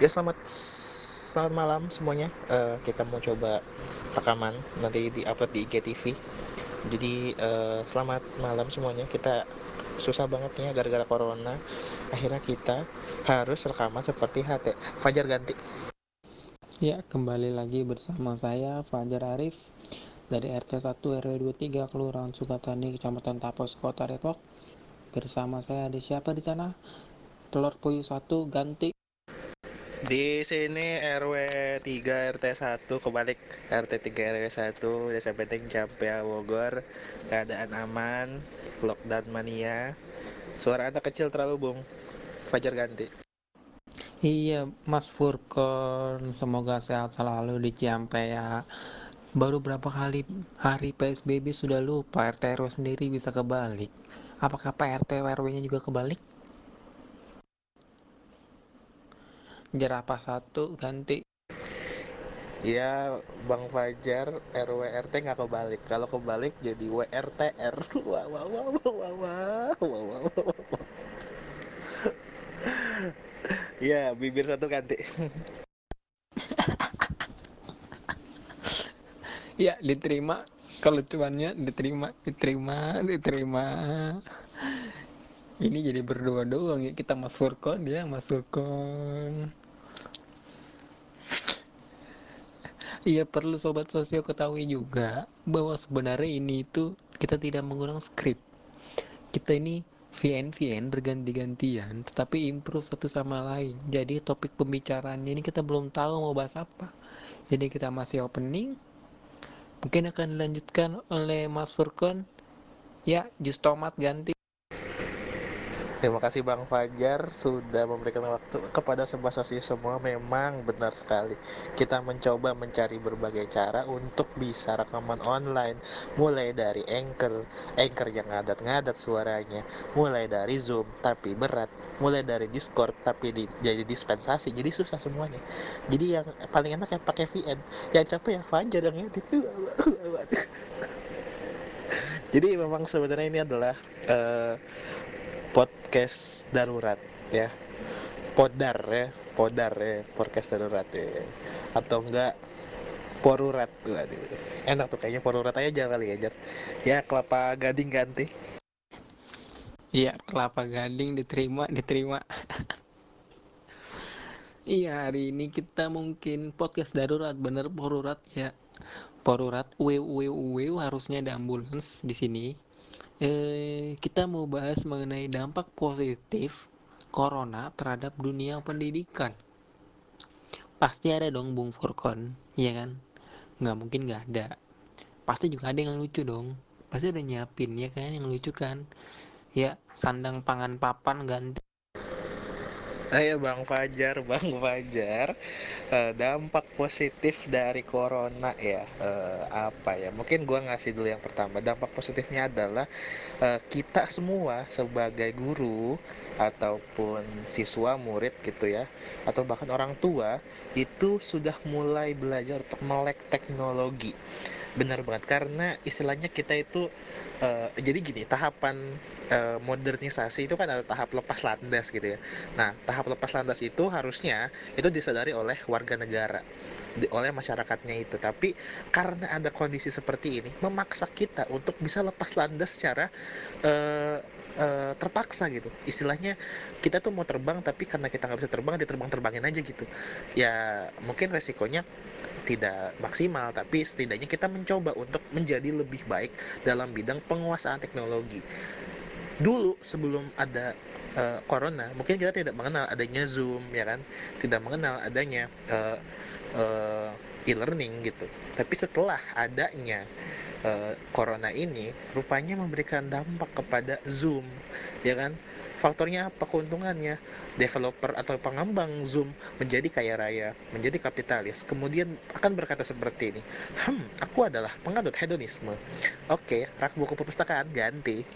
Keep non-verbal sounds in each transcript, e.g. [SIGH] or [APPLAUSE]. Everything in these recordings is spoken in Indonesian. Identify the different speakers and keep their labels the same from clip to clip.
Speaker 1: Ya selamat selamat malam semuanya. Uh, kita mau coba rekaman nanti di upload di IGTV. Jadi uh, selamat malam semuanya. Kita susah banget nih gara-gara corona. Akhirnya kita harus rekaman seperti HT. Fajar ganti.
Speaker 2: Ya, kembali lagi bersama saya Fajar Arif dari RT 1 RW 23 Kelurahan Sukatani Kecamatan Tapos Kota Depok. Bersama saya ada siapa di sana? Telur puyuh 1 ganti.
Speaker 1: Di sini RW 3 RT 1 kebalik RT 3 RW 1 Desa Benteng Campea Bogor keadaan aman lockdown mania suara anak kecil terlalu bung Fajar ganti
Speaker 2: Iya, Mas Furkon, semoga sehat selalu di Ciampea. Baru berapa kali hari PSBB sudah lupa RT RW sendiri bisa kebalik. Apakah Pak RT RW-nya juga kebalik? Jerapah satu ganti.
Speaker 1: Iya, Bang Fajar RW RT nggak kebalik. Kalau kebalik jadi WRTR. [LAUGHS] Wah wah wah wah wah wah wah wah wah. Iya, bibir satu ganti. [LAUGHS]
Speaker 2: ya, diterima. Kelucuannya diterima, diterima, diterima. Ini jadi berdua doang ya kita Mas Furkon dia Mas Furkon. Iya perlu sobat sosio ketahui juga bahwa sebenarnya ini itu kita tidak menggunakan skrip. Kita ini VN-VN berganti-gantian tetapi improve satu sama lain jadi topik pembicaraannya ini kita belum tahu mau bahas apa jadi kita masih opening mungkin akan dilanjutkan oleh Mas Furkon. Ya jus tomat ganti
Speaker 1: Terima kasih Bang Fajar sudah memberikan waktu kepada sebuah sosial semua. Memang benar sekali. Kita mencoba mencari berbagai cara untuk bisa rekaman online. Mulai dari anchor anchor yang ngadat-ngadat suaranya. Mulai dari zoom tapi berat. Mulai dari discord tapi di, jadi dispensasi. Jadi susah semuanya. Jadi yang paling enak yang pakai VN yang capek yang Fajar yang itu [LAUGHS] jadi memang sebenarnya ini adalah uh, podcast darurat ya. Podar ya. Podar ya. Podcast darurat ya. Atau enggak porurat tuh enak tuh kayaknya porurat aja jangan kali ya ya kelapa gading ganti.
Speaker 2: Iya kelapa gading diterima diterima. [LAUGHS] Iya hari ini kita mungkin podcast darurat bener porurat ya. Porurat w w w harusnya ada ambulans di sini eh, kita mau bahas mengenai dampak positif corona terhadap dunia pendidikan. Pasti ada dong Bung Furkon, ya kan? Nggak mungkin nggak ada. Pasti juga ada yang lucu dong. Pasti udah nyiapin ya kan yang lucu kan. Ya, sandang pangan papan ganti
Speaker 1: Ayo Bang Fajar, Bang Fajar, uh, dampak positif dari corona ya uh, apa ya? Mungkin gua ngasih dulu yang pertama. Dampak positifnya adalah uh, kita semua sebagai guru ataupun siswa murid gitu ya, atau bahkan orang tua itu sudah mulai belajar untuk melek teknologi. Benar banget karena istilahnya kita itu uh, jadi gini tahapan uh, modernisasi itu kan ada tahap lepas landas gitu ya. Nah tahap lepas landas itu harusnya itu disadari oleh warga negara di, oleh masyarakatnya itu. Tapi karena ada kondisi seperti ini memaksa kita untuk bisa lepas landas secara uh, uh, terpaksa gitu. Istilahnya kita tuh mau terbang tapi karena kita nggak bisa terbang diterbang terbangin aja gitu. Ya mungkin resikonya tidak maksimal tapi setidaknya kita mencoba untuk menjadi lebih baik dalam bidang penguasaan teknologi. Dulu sebelum ada uh, corona mungkin kita tidak mengenal adanya zoom ya kan? Tidak mengenal adanya uh, uh, e-learning gitu. Tapi setelah adanya uh, corona ini rupanya memberikan dampak kepada zoom ya kan Faktornya apa keuntungannya? Developer atau pengembang Zoom menjadi kaya raya, menjadi kapitalis, kemudian akan berkata seperti ini, Hmm, aku adalah pengadut hedonisme. Oke, rak buku perpustakaan ganti.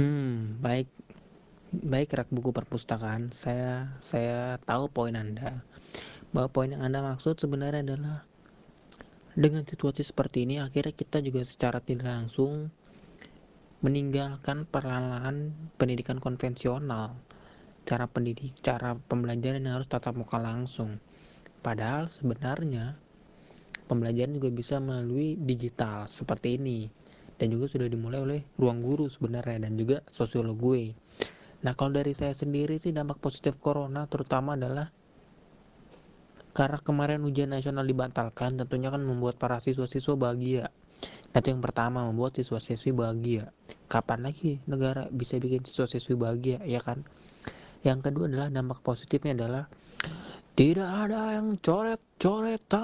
Speaker 2: Hmm, baik. Baik rak buku perpustakaan, saya saya tahu poin Anda. Bahwa poin yang Anda maksud sebenarnya adalah dengan situasi seperti ini akhirnya kita juga secara tidak langsung meninggalkan perlahan-lahan pendidikan konvensional cara pendidik cara pembelajaran yang harus tatap muka langsung. Padahal sebenarnya pembelajaran juga bisa melalui digital seperti ini dan juga sudah dimulai oleh ruang guru sebenarnya dan juga sosiolog gue nah kalau dari saya sendiri sih dampak positif corona terutama adalah karena kemarin ujian nasional dibatalkan tentunya kan membuat para siswa-siswa bahagia. Itu yang pertama membuat siswa-siswi bahagia. Kapan lagi negara bisa bikin siswa-siswi bahagia, ya kan? Yang kedua adalah dampak positifnya adalah tidak ada yang coret-coretan,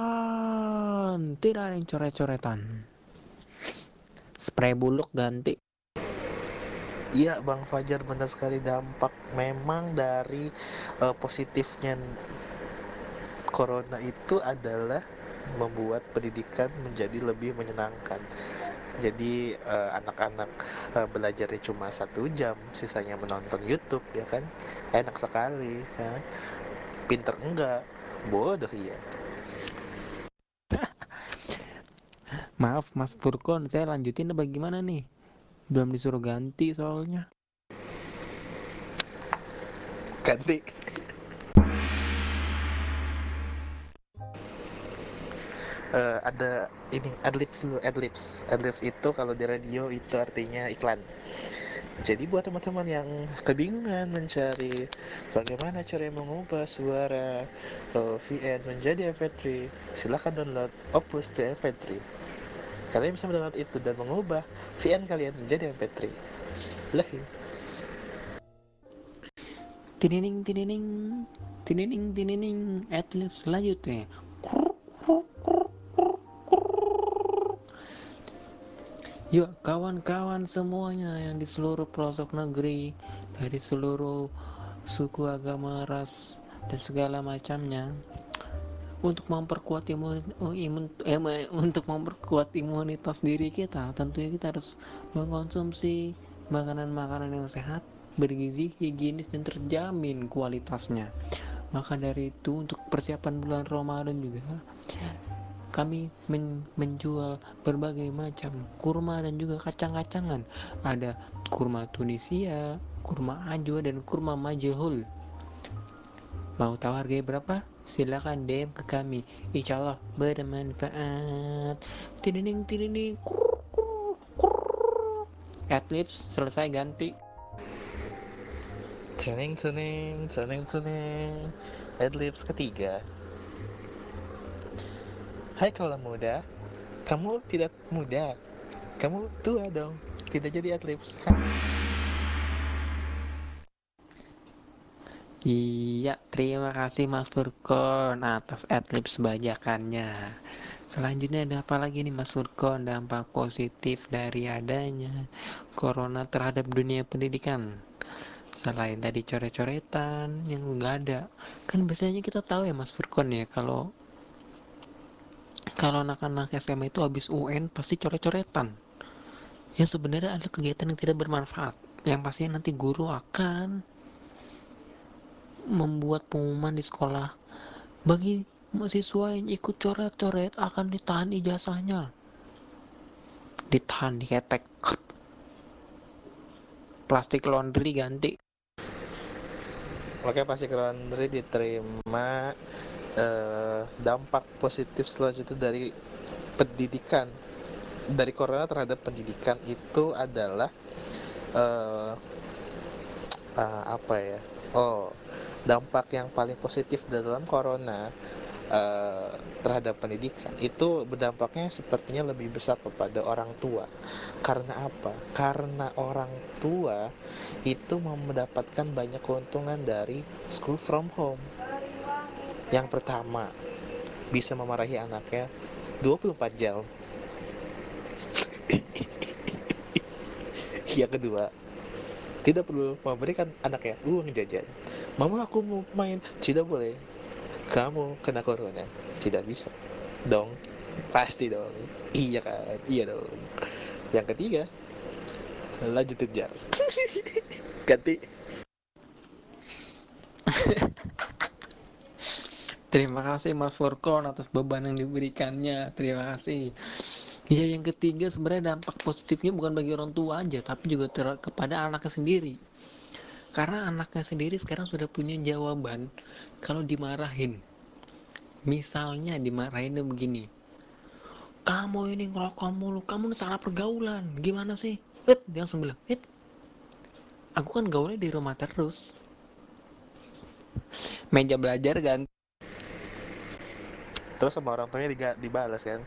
Speaker 2: tidak ada yang coret-coretan. Spray buluk ganti.
Speaker 1: Iya, Bang Fajar benar sekali dampak memang dari uh, positifnya corona itu adalah membuat pendidikan menjadi lebih menyenangkan. Jadi uh, anak-anak uh, belajarnya cuma satu jam, sisanya menonton YouTube ya kan, enak sekali. Ya. Pinter enggak, bodoh iya. [LAUGHS]
Speaker 2: Maaf Mas Furkon, saya lanjutin apa gimana nih? Belum disuruh ganti soalnya.
Speaker 1: Ganti. Uh, ada ini adlibs dulu adlibs. Adlibs itu kalau di radio itu artinya iklan. Jadi buat teman-teman yang kebingungan mencari bagaimana cara mengubah suara VN menjadi MP3 silahkan download Opus to MP3 kalian bisa mendownload itu dan mengubah VN kalian menjadi MP3 love you.
Speaker 2: Tinining tinining tinining tinining adlibs selanjutnya Yuk kawan-kawan semuanya yang di seluruh pelosok negeri dari seluruh suku agama ras dan segala macamnya untuk memperkuat imun, imun eh, [LAUGHS] untuk memperkuat imunitas diri kita tentunya kita harus mengkonsumsi makanan-makanan yang sehat bergizi higienis dan terjamin kualitasnya. Maka dari itu untuk persiapan bulan Ramadan juga kami men menjual berbagai macam kurma dan juga kacang-kacangan. Ada kurma Tunisia, kurma Ajwa dan kurma Majilhul. Mau tahu harganya berapa? Silakan DM ke kami. Insya Allah bermanfaat. Tiding tiding Adlibs selesai ganti.
Speaker 1: Cening cening cening cening. Adlibs ketiga. Hai kaula muda, kamu tidak muda, kamu tua dong, tidak jadi atlet.
Speaker 2: Iya, terima kasih Mas Furkon atas adlibs bajakannya. Selanjutnya ada apa lagi nih Mas Furkon dampak positif dari adanya corona terhadap dunia pendidikan? Selain tadi coret-coretan yang enggak ada, kan biasanya kita tahu ya Mas Furkon ya kalau kalau anak-anak SMA itu habis UN pasti coret-coretan. Ya sebenarnya ada kegiatan yang tidak bermanfaat. Yang pasti nanti guru akan membuat pengumuman di sekolah. Bagi mahasiswa yang ikut coret-coret akan ditahan ijazahnya. Ditahan diketek plastik laundry ganti.
Speaker 1: Oke plastik laundry diterima eh, dampak positif selanjutnya dari pendidikan dari corona terhadap pendidikan itu adalah uh, uh, apa ya? Oh dampak yang paling positif dalam corona uh, terhadap pendidikan itu berdampaknya sepertinya lebih besar kepada orang tua. Karena apa? Karena orang tua itu mendapatkan banyak keuntungan dari school from home yang pertama, bisa memarahi anaknya 24 jam. [LAUGHS] yang kedua, tidak perlu memberikan anaknya uang jajan. Mama aku mau main, tidak boleh. Kamu kena corona, tidak bisa. Dong, pasti dong. Iya kan, iya dong. Yang ketiga, lanjut kejar. [LAUGHS] Ganti. [LAUGHS]
Speaker 2: Terima kasih Mas Furkon atas beban yang diberikannya. Terima kasih. Ya yang ketiga sebenarnya dampak positifnya bukan bagi orang tua aja, tapi juga ter- kepada anaknya sendiri. Karena anaknya sendiri sekarang sudah punya jawaban kalau dimarahin. Misalnya dimarahinnya begini, kamu ini ngerokok mulu, kamu salah pergaulan, gimana sih? Eh, dia langsung bilang, eh, aku kan gaulnya di rumah terus. Meja belajar ganti.
Speaker 1: Terus sama orang tuanya diga- dibalas kan?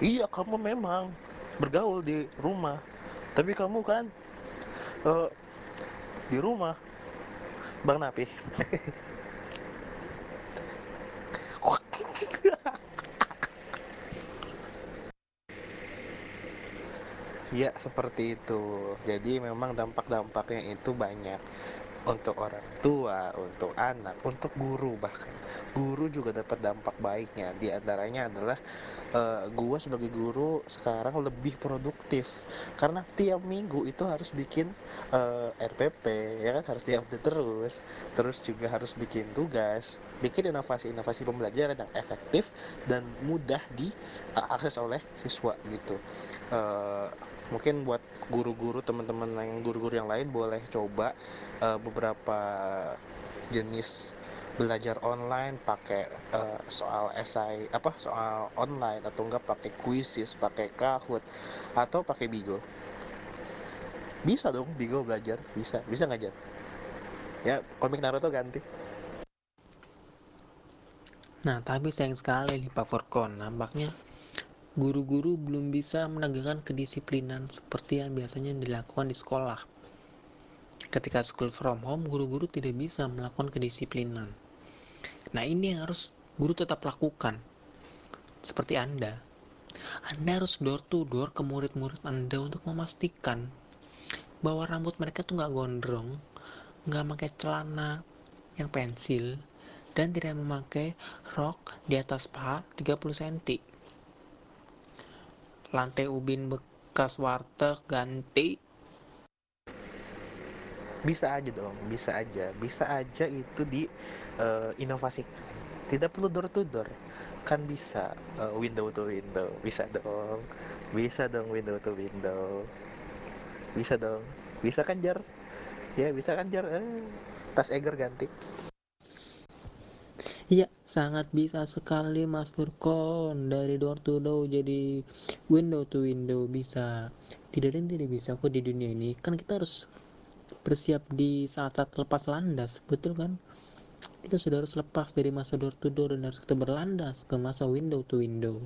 Speaker 1: Iya kamu memang bergaul di rumah. Tapi kamu kan eh, di rumah. Bang Napi. [LAUGHS] Ya, seperti itu. Jadi memang dampak-dampaknya itu banyak. Untuk orang tua, untuk anak, untuk guru bahkan. Guru juga dapat dampak baiknya. Di antaranya adalah eh, gua sebagai guru sekarang lebih produktif. Karena tiap minggu itu harus bikin eh, RPP ya kan? Harus diupdate terus. Terus juga harus bikin tugas bikin inovasi-inovasi pembelajaran yang efektif dan mudah diakses oleh siswa gitu. Eh, mungkin buat guru-guru teman-teman yang guru-guru yang lain boleh coba eh, beberapa jenis belajar online pakai eh, soal esai apa soal online atau enggak pakai kuisis pakai Kahoot atau pakai Bigo. Bisa dong Bigo belajar. Bisa bisa ngajar. Ya komik Naruto ganti.
Speaker 2: Nah, tapi sayang sekali nih Pak Furkon, nampaknya guru-guru belum bisa menegakkan kedisiplinan seperti yang biasanya dilakukan di sekolah. Ketika school from home, guru-guru tidak bisa melakukan kedisiplinan. Nah, ini yang harus guru tetap lakukan. Seperti Anda. Anda harus door to door ke murid-murid Anda untuk memastikan bahwa rambut mereka tuh nggak gondrong, nggak pakai celana yang pensil, dan tidak memakai rok di atas paha 30 cm. Lantai ubin bekas warteg ganti.
Speaker 1: Bisa aja dong bisa aja. Bisa aja itu di inovasikan. Tidak perlu door to door kan bisa eh, window to window. Bisa dong. Bisa dong window to window. Bisa dong. Bisa kan jar ya bisa kan jar eh, tas Eger ganti.
Speaker 2: Iya, sangat bisa sekali Mas Furkon. Dari door to door jadi window to window bisa. Tidak ada yang tidak bisa kok di dunia ini. Kan kita harus bersiap di saat-saat lepas landas, betul kan? Kita sudah harus lepas dari masa door to door dan harus kita berlandas ke masa window to window.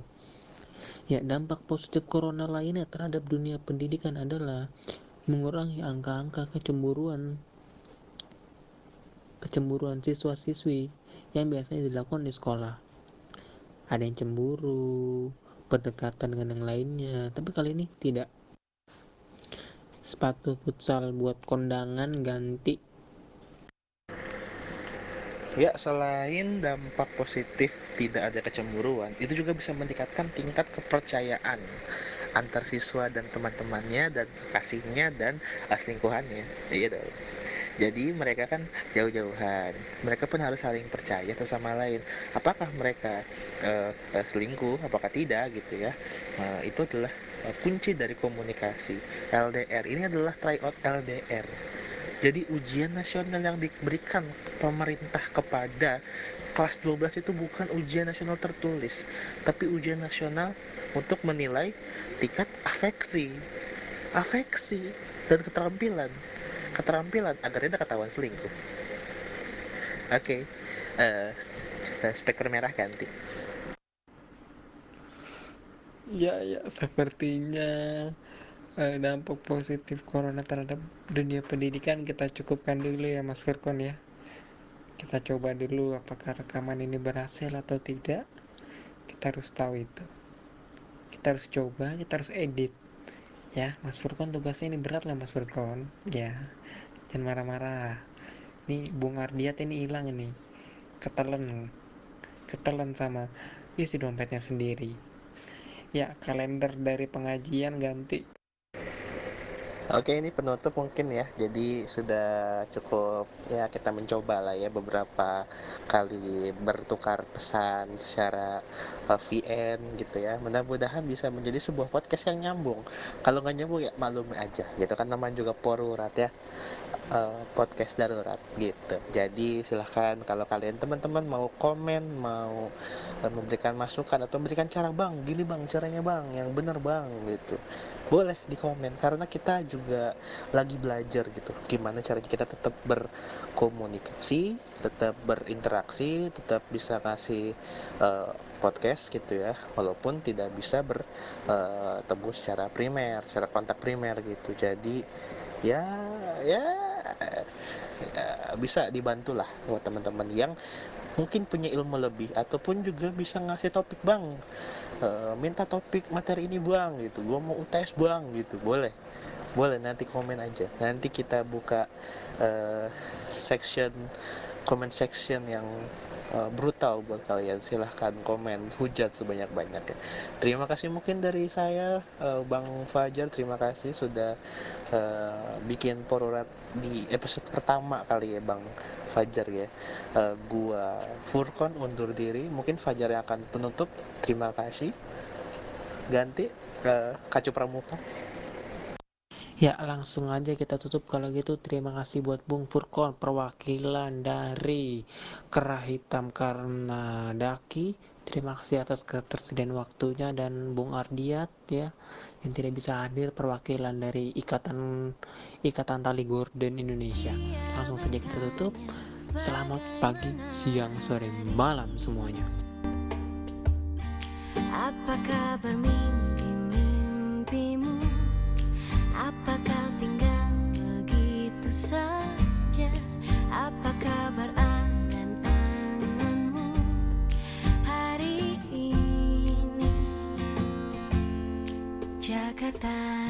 Speaker 2: Ya, dampak positif corona lainnya terhadap dunia pendidikan adalah mengurangi angka-angka kecemburuan kecemburuan siswa-siswi yang biasanya dilakukan di sekolah. Ada yang cemburu, berdekatan dengan yang lainnya, tapi kali ini tidak. Sepatu futsal buat kondangan ganti.
Speaker 1: Ya, selain dampak positif tidak ada kecemburuan, itu juga bisa meningkatkan tingkat kepercayaan antar siswa dan teman-temannya dan kekasihnya dan uh, selingkuhannya. Dong. Jadi mereka kan jauh-jauhan. Mereka pun harus saling percaya satu sama lain. Apakah mereka uh, selingkuh? Apakah tidak gitu ya? Uh, itu adalah uh, kunci dari komunikasi. LDR ini adalah tryout LDR. Jadi ujian nasional yang diberikan pemerintah kepada kelas 12 itu bukan ujian nasional tertulis, tapi ujian nasional untuk menilai tingkat afeksi, afeksi dan keterampilan. Keterampilan agar tidak ketahuan selingkuh. Oke, okay. uh, speaker merah ganti.
Speaker 2: Ya, ya, sepertinya eh, dampak positif corona terhadap dunia pendidikan kita cukupkan dulu ya Mas Firkon ya. Kita coba dulu apakah rekaman ini berhasil atau tidak. Kita harus tahu itu. Kita harus coba, kita harus edit. Ya, Mas Furkon tugasnya ini berat lah Mas Furkon. Ya, jangan marah-marah. Nih Bung Ardiat ini hilang ini. Ketelen. Ketelen sama isi dompetnya sendiri. Ya, kalender dari pengajian ganti.
Speaker 1: Oke, ini penutup mungkin ya. Jadi sudah cukup ya kita mencoba lah ya beberapa kali bertukar pesan secara uh, VN gitu ya. Mudah-mudahan bisa menjadi sebuah podcast yang nyambung. Kalau nggak nyambung ya maklum aja gitu kan namanya juga porurat ya. Uh, podcast darurat gitu. Jadi silahkan kalau kalian teman-teman mau komen, mau uh, memberikan masukan atau memberikan cara bang, gini bang caranya bang, yang benar bang gitu boleh di komen karena kita juga lagi belajar gitu. Gimana caranya kita tetap berkomunikasi tetap berinteraksi tetap bisa kasih uh, podcast gitu ya. Walaupun tidak bisa bertemu uh, secara primer secara kontak primer gitu. Jadi ya ya, ya bisa dibantu lah buat teman-teman yang mungkin punya ilmu lebih ataupun juga bisa ngasih topik bang uh, minta topik materi ini bang gitu. Gue mau UTS bang gitu. Boleh boleh nanti komen aja. Nanti kita buka uh, section comment section yang uh, brutal buat kalian. Silahkan komen hujat sebanyak-banyak ya terima kasih mungkin dari saya uh, Bang Fajar. Terima kasih sudah uh, bikin porurat di episode pertama kali ya Bang Fajar ya. Uh, gua Furkon undur diri. Mungkin Fajar yang akan penutup. Terima kasih. Ganti ke Kacu Pramuka
Speaker 2: Ya langsung aja kita tutup. Kalau gitu terima kasih buat Bung Furkon perwakilan dari Kerah Hitam karena Daki. Terima kasih atas ketersediaan waktunya dan Bung Ardiat ya yang tidak bisa hadir perwakilan dari Ikatan Ikatan Tali Gordon Indonesia. Langsung saja kita tutup. Selamat pagi siang sore malam semuanya. Apa kabar hari ini Jakarta